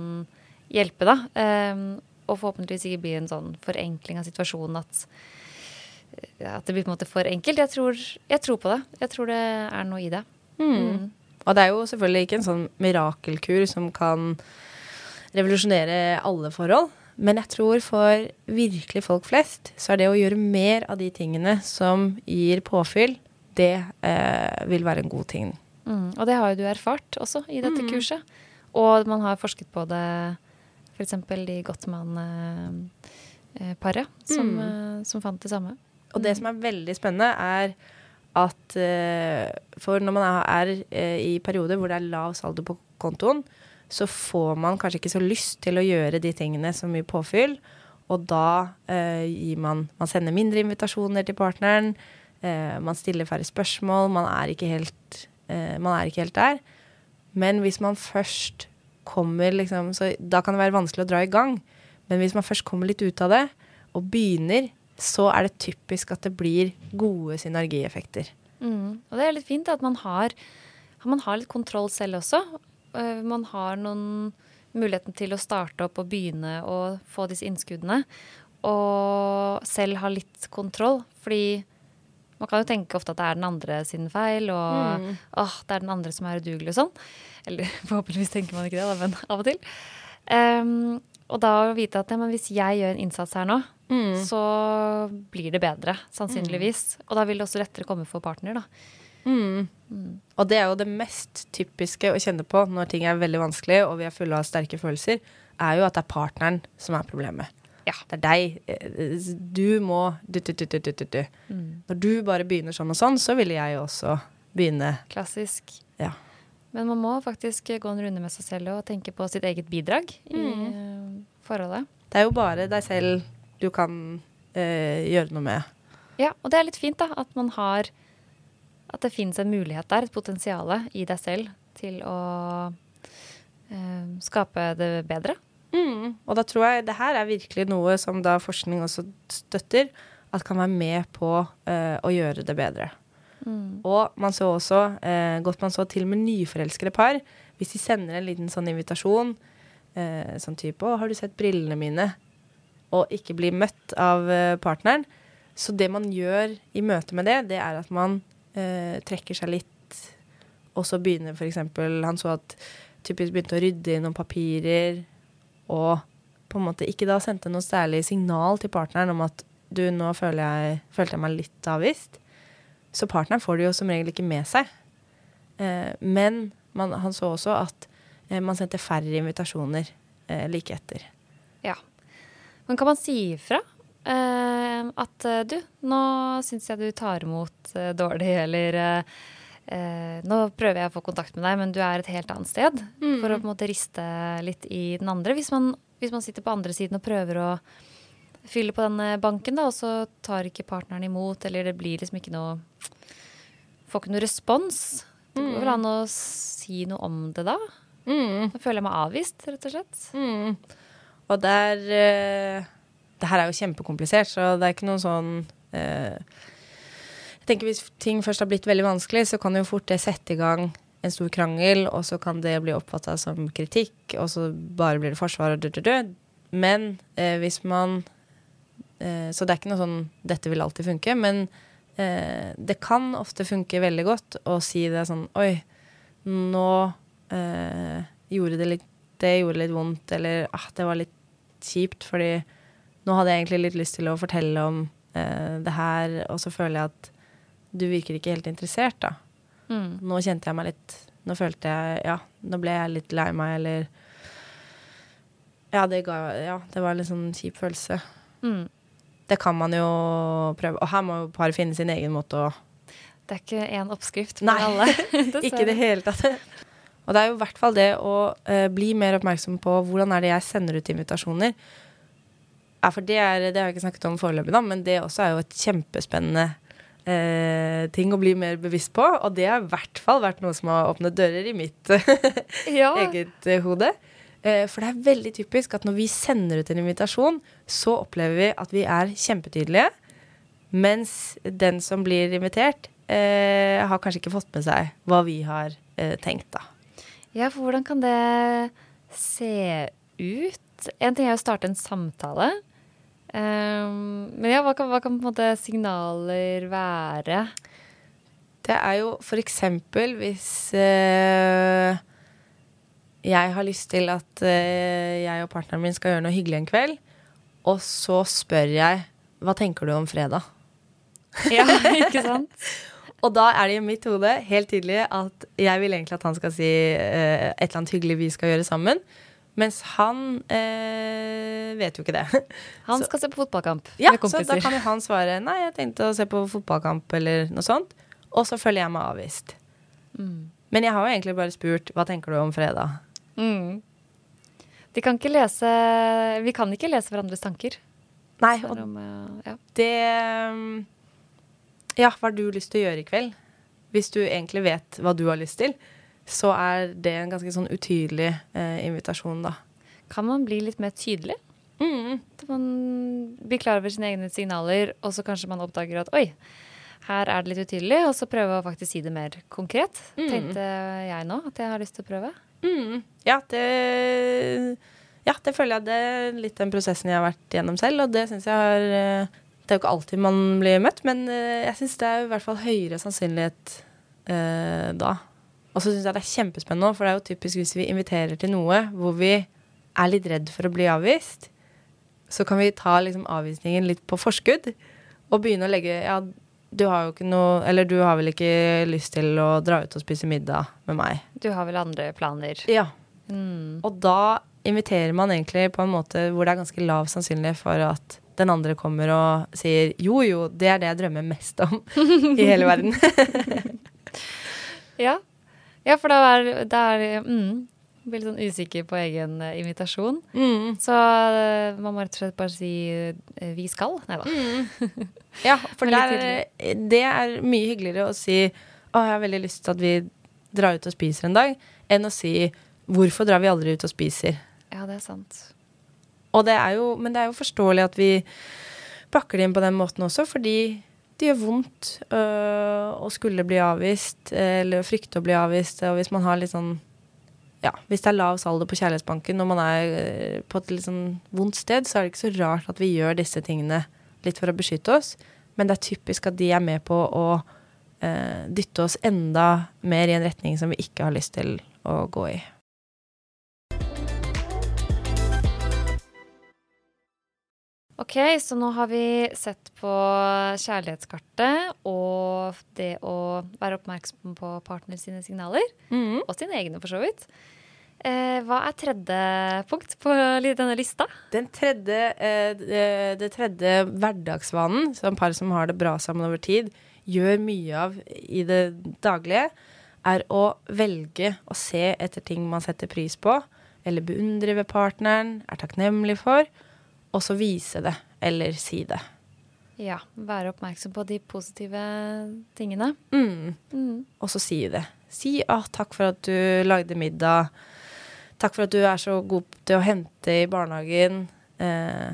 B: hjelpe, da. Eh, og forhåpentligvis ikke bli en sånn forenkling av situasjonen at, at det blir på en måte for enkelt. Jeg tror, jeg tror, på det. Jeg tror det er noe i det.
C: Mm. mm. Og det er jo selvfølgelig ikke en sånn mirakelkur som kan revolusjonere alle forhold. Men jeg tror for virkelig folk flest, så er det å gjøre mer av de tingene som gir påfyll, det eh, vil være en god ting.
B: Mm, og det har jo du erfart også i dette mm. kurset. Og man har forsket på det F.eks. de Gottmann-paret, som, mm. Eh, som, fant det samme.
C: Og det som er veldig spennende, er at uh, For når man er uh, i perioder hvor det er lav saldo på kontoen, så får man kanskje ikke så lyst til å gjøre de tingene så mye påfyll. Og da eh, gir man Man sender mindre invitasjoner til partneren. man stiller færre spørsmål. Man er helt, man er ikke helt der. Men hvis man først kommer liksom Så da kan det være vanskelig å dra i gang. Men hvis man først kommer litt ut av det, og begynner, så er det typisk at det blir gode synergieffekter.
B: Mm. Og det er litt fint at man har, man har litt kontroll selv også. Uh, man har noen muligheten til å starte opp og begynne å få disse innskuddene. Og selv ha litt kontroll. Fordi man kan jo tenke ofte at det er den andre sin feil, og mm. åh, det er den andre som er udugelig og sånn. Eller *laughs* forhåpentligvis tenker man ikke det, da, men *laughs* av og til. Um, og da å vite at ja, hvis jeg gjør en innsats her nå, mm. så blir det bedre, sannsynligvis. Mm. Og da vil det også lettere komme for partner, da.
C: Mm. mm. Og det er jo det mest typiske å kjenne på når ting er veldig vanskelig og vi er fulle av sterke følelser, er jo at det er partneren som er problemet. Ja. Det er deg. Eh, du må du, du, du, mm. Når du bare begynner sånn og sånn, så ville jeg også begynne.
B: Klassisk.
C: Ja.
B: Men man må faktisk gå en runde med seg selv og tenke på sitt eget bidrag mm. i uh, forholdet.
C: Det er jo bare deg selv du kan uh, gjøre noe med.
B: Ja, og det er litt fint da, at man har At det finnes en mulighet der, et potensial i deg selv til å uh, skape det bedre.
C: Mm. Og da tror jeg det her er virkelig noe som da forskning også støtter, at kan være med på uh, å gjøre det bedre. Mm. Og man så også, uh, godt man så til med nyforelskede par, hvis de sender en liten sånn invitasjon, uh, sånn type 'Å, har du sett brillene mine?' og ikke blir møtt av partneren. Så det man gjør i møte med det, det er at man trekker seg litt, og så begynner f.eks. Han så at typisk begynte å rydde i noen papirer og på en måte ikke da sendte noe særlig signal til partneren om at du, nå jeg, følte jeg meg litt avvist. Så partneren får det jo som regel ikke med seg. Eh, men man, han så også at eh, man sendte færre invitasjoner eh, like etter.
B: Ja. Men kan man si ifra? Eh, at eh, du, nå syns jeg du tar imot eh, dårlig, eller eh, nå prøver jeg å få kontakt med deg, men du er et helt annet sted. Mm. For å på en måte riste litt i den andre. Hvis man, hvis man, sitter på andre siden og prøver å fylle på denne banken, da, og så tar ikke partneren imot, eller det blir liksom ikke noe Får ikke noe respons. Det går vel mm. an å si noe om det da? Mm. Da føler jeg meg avvist, rett og slett.
C: Mm. Og der uh, Det her er jo kjempekomplisert, så det er ikke noen sånn uh, tenker Hvis ting først har blitt veldig vanskelig, så kan jo fort det sette i gang en stor krangel, og så kan det bli oppfatta som kritikk, og så bare blir det forsvar og død. Men eh, hvis man eh, Så det er ikke noe sånn 'dette vil alltid funke', men eh, det kan ofte funke veldig godt å si det sånn 'oi, nå eh, gjorde det litt Det gjorde litt vondt', eller ah, det var litt kjipt, fordi nå hadde jeg egentlig litt lyst til å fortelle om eh, det her, og så føler jeg at du virker ikke helt interessert, da.
B: Mm.
C: Nå kjente jeg meg litt Nå følte jeg Ja, nå ble jeg litt lei meg, eller Ja, det ga Ja, det var en litt sånn kjip følelse.
B: Mm.
C: Det kan man jo prøve. Og her må jo paret finne sin egen måte å
B: Det er ikke én oppskrift for
C: Nei,
B: alle. *laughs* *laughs*
C: Ikke i det hele tatt. Og det er jo i hvert fall det å uh, bli mer oppmerksom på hvordan er det jeg sender ut invitasjoner. Ja, for det, er, det har jeg ikke snakket om foreløpig, da, men det også er jo et kjempespennende eh, ting å bli mer bevisst på. Og det har i hvert fall vært noe som har åpnet dører i mitt *laughs*
B: Ja.
C: eget eh, hode. Eh, for det er veldig typisk at når vi sender ut en invitasjon, så opplever vi at vi er kjempetydelige, mens den som blir invitert, eh, har kanskje ikke fått med seg hva vi har eh, tenkt, da.
B: Ja, for hvordan kan det se ut? En ting er å starte en samtale. Um, men ja, hva kan, hva kan på en måte signaler være?
C: Det er jo for eksempel hvis uh, jeg har lyst til at uh, jeg og partneren min skal gjøre noe hyggelig en kveld, og så spør jeg hva tenker du om fredag? *laughs*
B: Ja, ikke *laughs* sant?
C: Og da er det i mitt hode helt tydelig at jeg vil egentlig at han skal si uh, et eller annet hyggelig vi skal gjøre sammen. Mens han eh, vet jo ikke det. *laughs*
B: Han
C: Så-
B: skal se på fotballkamp
C: Ja,
B: med
C: så da kan jo han svare nei, jeg tenkte å se på fotballkamp eller noe sånt. Og så føler jeg meg avvist.
B: Mm.
C: Men jeg har jo egentlig bare spurt hva tenker du om fredag?
B: Mm. De kan ikke lese Vi kan ikke lese hverandres tanker.
C: Nei, og
B: om, ja.
C: det um, Ja, hva har du lyst til å gjøre i kveld? Hvis du egentlig vet hva du har lyst til, så er det en ganske sånn utydelig eh, invitasjon, da.
B: Kan man bli litt mer tydelig?
C: Mm.
B: At man blir klar over sine egne signaler, og så kanskje man oppdager at oi, her er det litt utydelig, og så prøve å faktisk si det mer konkret.
C: Mm.
B: Tenkte jeg nå at jeg har lyst til å prøve.
C: Mm. Ja, det Ja, det føler jeg det er litt den prosessen jeg har vært gjennom selv, og det syns jeg har eh, Det er jo ikke alltid man blir møtt, men eh, jeg syns det er i hvert fall høyere sannsynlighet eh, da. Og så syns jeg det er kjempespennende for det er jo typisk hvis vi inviterer til noe hvor vi er litt redd for å bli avvist, så kan vi ta liksom avvisningen litt på forskudd og begynne å legge Ja, du har jo ikke noe Eller du har vel ikke lyst til å dra ut og spise middag med meg?
B: Du har vel andre planer?
C: Ja.
B: Mm.
C: Og da inviterer man egentlig på en måte hvor det er ganske lav sannsynlighet for at den andre kommer og sier jo, jo, det er det jeg drømmer mest om *laughs* i hele verden. *laughs*
B: Ja. Ja, for da er, da er mm, blir litt sånn usikker på egen uh, invitasjon.
C: Mm.
B: Så uh, man må rett og slett bare si uh, 'vi skal'. Nei da. *laughs*
C: Ja, for der, det er mye hyggeligere å si å, jeg har veldig lyst til at vi drar ut og spiser en dag, enn å si hvorfor drar vi aldri ut og spiser?
B: Ja, det er sant.
C: Og det er jo, men det er jo forståelig at vi pakker det inn på den måten også, fordi det gjør vondt øh, å skulle bli avvist, eller frykte å bli avvist. Og hvis man har litt sånn Ja, hvis det er lav saldo på kjærlighetsbanken når man er øh, på et litt sånn vondt sted, så er det ikke så rart at vi gjør disse tingene litt for å beskytte oss. Men det er typisk at de er med på å øh, dytte oss enda mer i en retning som vi ikke har lyst til å gå i.
B: Ok, så nå har vi sett på kjærlighetskartet og det å være oppmerksom på partner sine signaler.
C: Mm.
B: Og sine egne, for så vidt. Eh, hva er tredje punkt på denne lista?
C: Den tredje, eh, det, det tredje hverdagsvanen som par som har det bra sammen over tid, gjør mye av i det daglige, er å velge å se etter ting man setter pris på, eller beundrer ved partneren, er takknemlig for, og så vise det, eller si det.
B: Ja, være oppmerksom på de positive tingene.
C: Mm.
B: Mm.
C: Og så si det. Si ah, 'takk for at du lagde middag'. 'Takk for at du er så god til å hente i barnehagen'. Eh,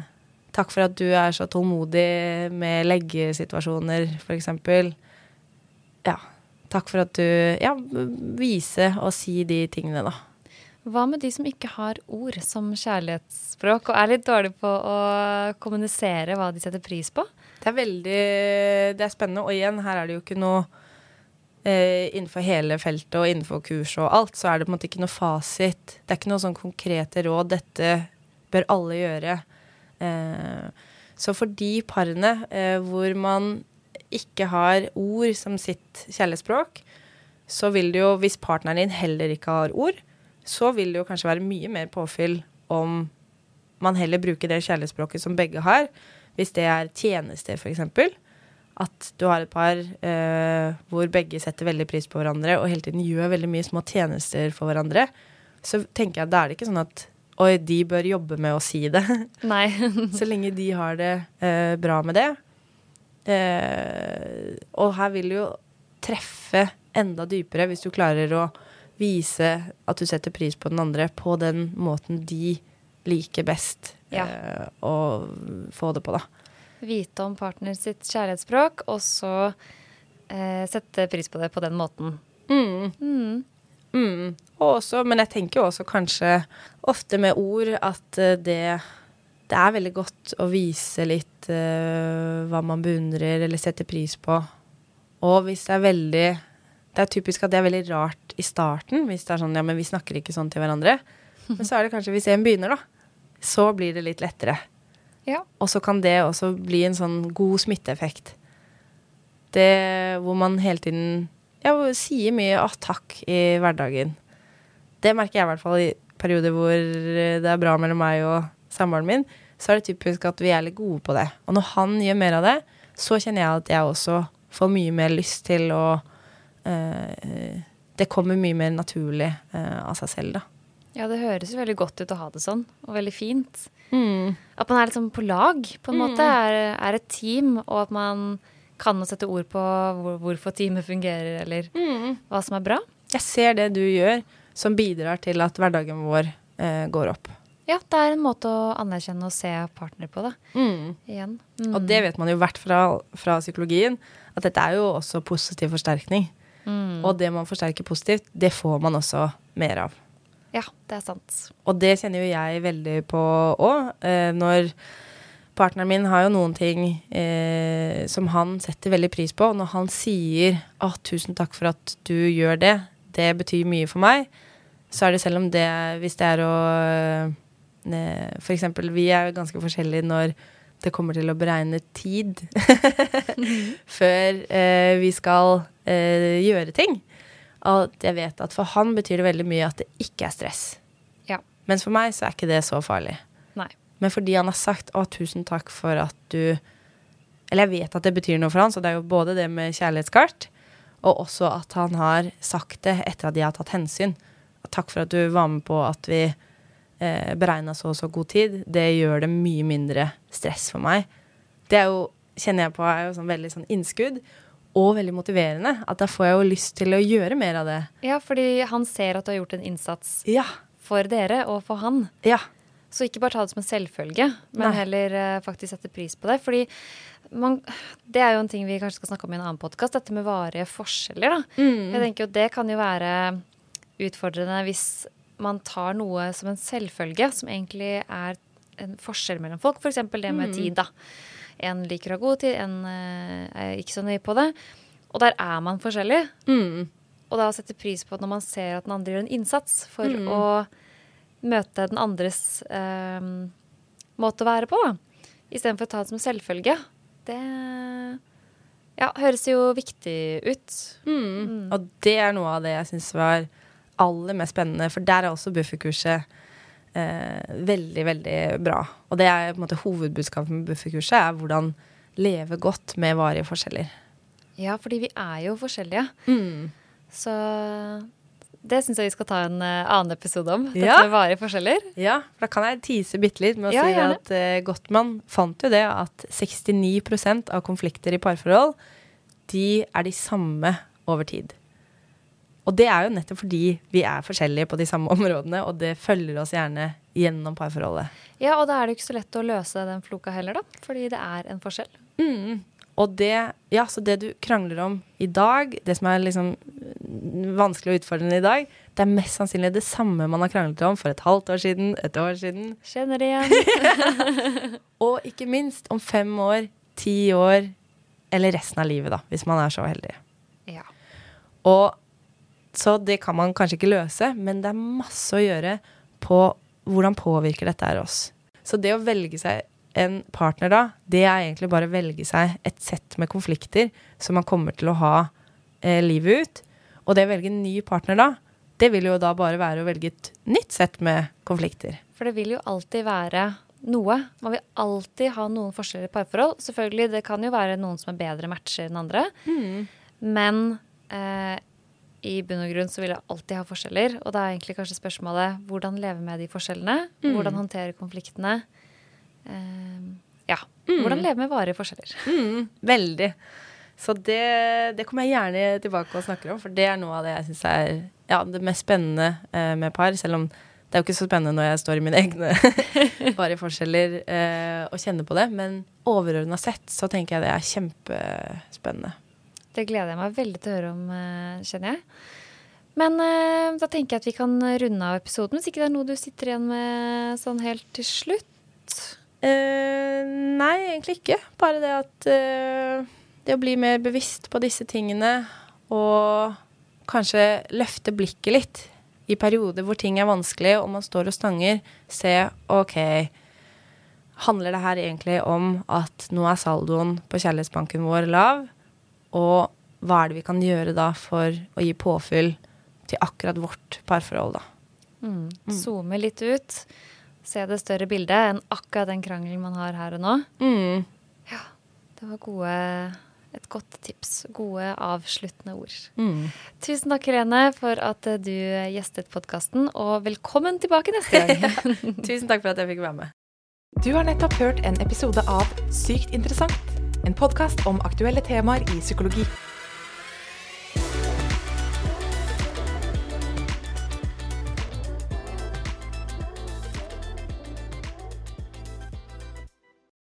C: 'Takk for at du er så tålmodig med leggesituasjoner', f.eks. Ja. Takk for at du Ja, vise og si de tingene, da.
B: Hva med de som ikke har ord som kjærlighetsspråk, og er litt dårlige på å kommunisere hva de setter pris på?
C: Det er veldig Det er spennende. Og igjen, her er det jo ikke noe eh, Innenfor hele feltet og innenfor kurs og alt, så er det på en måte ikke noe fasit. Det er ikke noe sånn konkrete råd. Dette bør alle gjøre. Eh, så for de parene eh, hvor man ikke har ord som sitt kjærlighetsspråk, så vil det jo, hvis partneren din heller ikke har ord, så vil det jo kanskje være mye mer påfyll om man heller bruker det kjærlighetsspråket som begge har. Hvis det er tjenester, f.eks. At du har et par eh, hvor begge setter veldig pris på hverandre og hele tiden gjør veldig mye små tjenester for hverandre, så tenker jeg at da er det ikke sånn at oi, de bør jobbe med å si det. *laughs*
B: Nei.
C: så lenge de har det eh, bra med det. Eh, og her vil du jo treffe enda dypere hvis du klarer å vise at du setter pris på den andre på den måten de liker best
B: Ja.
C: eh, å få det på, da.
B: Vite om partner sitt kjærlighetsspråk, og så eh, sette pris på det på den måten.
C: Mm.
B: Mm.
C: Mm. Og også, men jeg tenker jo også kanskje ofte med ord at eh, det, det er veldig godt å vise litt uh, hva man beundrer eller setter pris på. Og hvis det er veldig Det er typisk at det er veldig rart i starten, hvis det er sånn ja, men vi snakker ikke sånn til hverandre. Men så er det kanskje hvis en begynner, da, så blir det litt lettere.
B: Ja.
C: Og så kan det også bli en sånn god smitteeffekt. Det hvor man hele tiden ja, sier mye 'å, takk' i hverdagen. Det merker jeg i hvert fall i perioder hvor det er bra mellom meg og samboeren min. Så er det typisk at vi er litt gode på det. Og når han gjør mer av det, så kjenner jeg at jeg også får mye mer lyst til å eh, Det kommer mye mer naturlig eh, av seg selv, da.
B: ja, det høres jo veldig godt ut å ha det sånn, og veldig fint.
C: Mm.
B: At man er liksom på lag, på en måte. Er, er et team, og at man kan å sette ord på hvor, hvorfor teamet fungerer, eller hva som er bra.
C: Jeg ser det du gjør, som bidrar til at hverdagen vår eh, går opp.
B: Ja, det er en måte å anerkjenne og se partner på, da. Igjen. Mm.
C: Og det vet man jo hvert fra, fra psykologien, at dette er jo også positiv forsterkning.
B: Mm.
C: Og det man forsterker positivt, det får man også mer av.
B: Ja, det er sant.
C: Og det kjenner jo jeg veldig på òg. Eh, når partneren min har jo noen ting eh, som han setter veldig pris på. Og når han sier å, 'tusen takk for at du gjør det', det betyr mye for meg, så er det selv om det Hvis det er å eh, For eksempel, vi er jo ganske forskjellige når det kommer til å beregne tid *laughs* før eh, vi skal eh, gjøre ting. At jeg vet at for han betyr det veldig mye at det ikke er stress.
B: Ja.
C: Mens for meg så er ikke det så farlig.
B: Nei.
C: Men fordi han har sagt 'Å, tusen takk for at du' Eller jeg vet at det betyr noe for han, så det er jo både det med kjærlighetskart, og også at han har sagt det etter at de har tatt hensyn. Takk for at du var med på at vi eh, beregna så og så god tid. Det gjør det mye mindre stress for meg. Det er jo, kjenner jeg på, er jo sånn veldig sånn innskudd. Og veldig motiverende. At da får jeg jo lyst til å gjøre mer av det.
B: Ja, fordi han ser at du har gjort en innsats
C: Ja.
B: for dere og for han.
C: Ja.
B: Så ikke bare ta det som en selvfølge, men
C: Nei.
B: heller uh, faktisk sette pris på det. Fordi man, det er jo en ting vi kanskje skal snakke om i en annen podkast, dette med varige forskjeller. da. Jeg tenker jo Det kan jo være utfordrende hvis man tar noe som en selvfølge, som egentlig er en forskjell mellom folk. F.eks. det med tid. da. En liker å ha god tid, en eh, er ikke så nøye på det. Og der er man forskjellig.
C: Mm.
B: Og da sette pris på at når man ser at den andre gjør en innsats for å møte den andres eh, måte å være på. Istedenfor å ta det som selvfølge. Det ja, høres jo viktig ut.
C: Mm. Og det er noe av det jeg syns var aller mest spennende, for der er også bufferkurset eh, veldig, veldig bra. Og det er på en måte hovedbudskapet med bufferkurset, er hvordan leve godt med varige forskjeller.
B: Ja, fordi vi er jo forskjellige. Så det syns jeg vi skal ta en uh, annen episode om. Dette
C: Ja.
B: med varige forskjeller.
C: Ja, for da kan jeg tise bitte litt med å
B: Ja,
C: si
B: gjerne.
C: at uh, Gottmann fant jo det at 69% av konflikter i parforhold, de er de samme over tid. Og det er jo nettopp fordi vi er forskjellige på de samme *laughs* områdene, og det følger oss gjerne gjennom parforholdet.
B: Ja, og da er det jo ikke så lett å løse den floka heller, da. Fordi det er en forskjell.
C: Og det, ja, så det du krangler om i dag, det som er liksom mm, vanskelig og utfordrende i dag, det er mest sannsynlig det samme man har kranglet om for et halvt år siden, et år siden,
B: Kjenner det igjen. *laughs*
C: og ikke minst om fem år, ti år, eller resten av livet, da, hvis man er så heldig.
B: ja.
C: Og så det kan man kanskje ikke løse, men det er masse å gjøre på hvordan påvirker dette her oss. Så det å velge seg en partner da, det er egentlig bare å velge seg et sett med konflikter som man kommer til å ha eh, livet ut. Og det å velge en ny partner da, det vil jo da bare være å velge et nytt sett med konflikter.
B: For det vil jo alltid være noe. Man vil alltid ha noen forskjeller i parforhold. Selvfølgelig, det kan jo være noen som er bedre matcher enn andre. Men eh, i bunn og grunn så vil jeg alltid ha forskjeller. Og da er egentlig kanskje spørsmålet hvordan leve med de forskjellene? Hvordan håndtere konfliktene? Uh, ja. Hvordan leve med varige forskjeller?
C: Mm, veldig. Så det, det kommer jeg gjerne tilbake og snakker om, for det er noe av det jeg syns er ja, det mest spennende uh, med par. Selv om det er jo ikke så spennende når jeg står i mine egne *laughs* varige forskjeller uh, og kjenner på det. Men overordna sett så tenker jeg det er kjempespennende.
B: Det gleder jeg meg veldig til å høre om, eh, kjenner jeg. Men eh, da tenker jeg at vi kan runde av episoden, hvis ikke det er noe du sitter igjen med sånn helt til slutt.
C: Eh, nei, egentlig ikke. Bare det at eh, det å bli mer bevisst på disse tingene og kanskje løfte blikket litt i perioder hvor ting er vanskelig og man står og stanger, se OK, handler det her egentlig om at nå er saldoen på kjærlighetsbanken vår lav, og hva er det vi kan gjøre da for å gi påfyll til akkurat vårt parforhold, da?
B: Mm. Zoome litt ut. Se det større bildet enn akkurat den krangelen man har her og nå.
C: Mm.
B: Det var gode, et godt tips. Gode avsluttende ord.
C: Mm.
B: Tusen takk, Irene, for at eh, du gjestet podkasten, og velkommen tilbake neste gang. *laughs*
C: Tusen takk for at jeg fikk være med.
A: Du har nettopp hørt en episode av Sykt interessant. En podkast om aktuelle temaer i psykologi.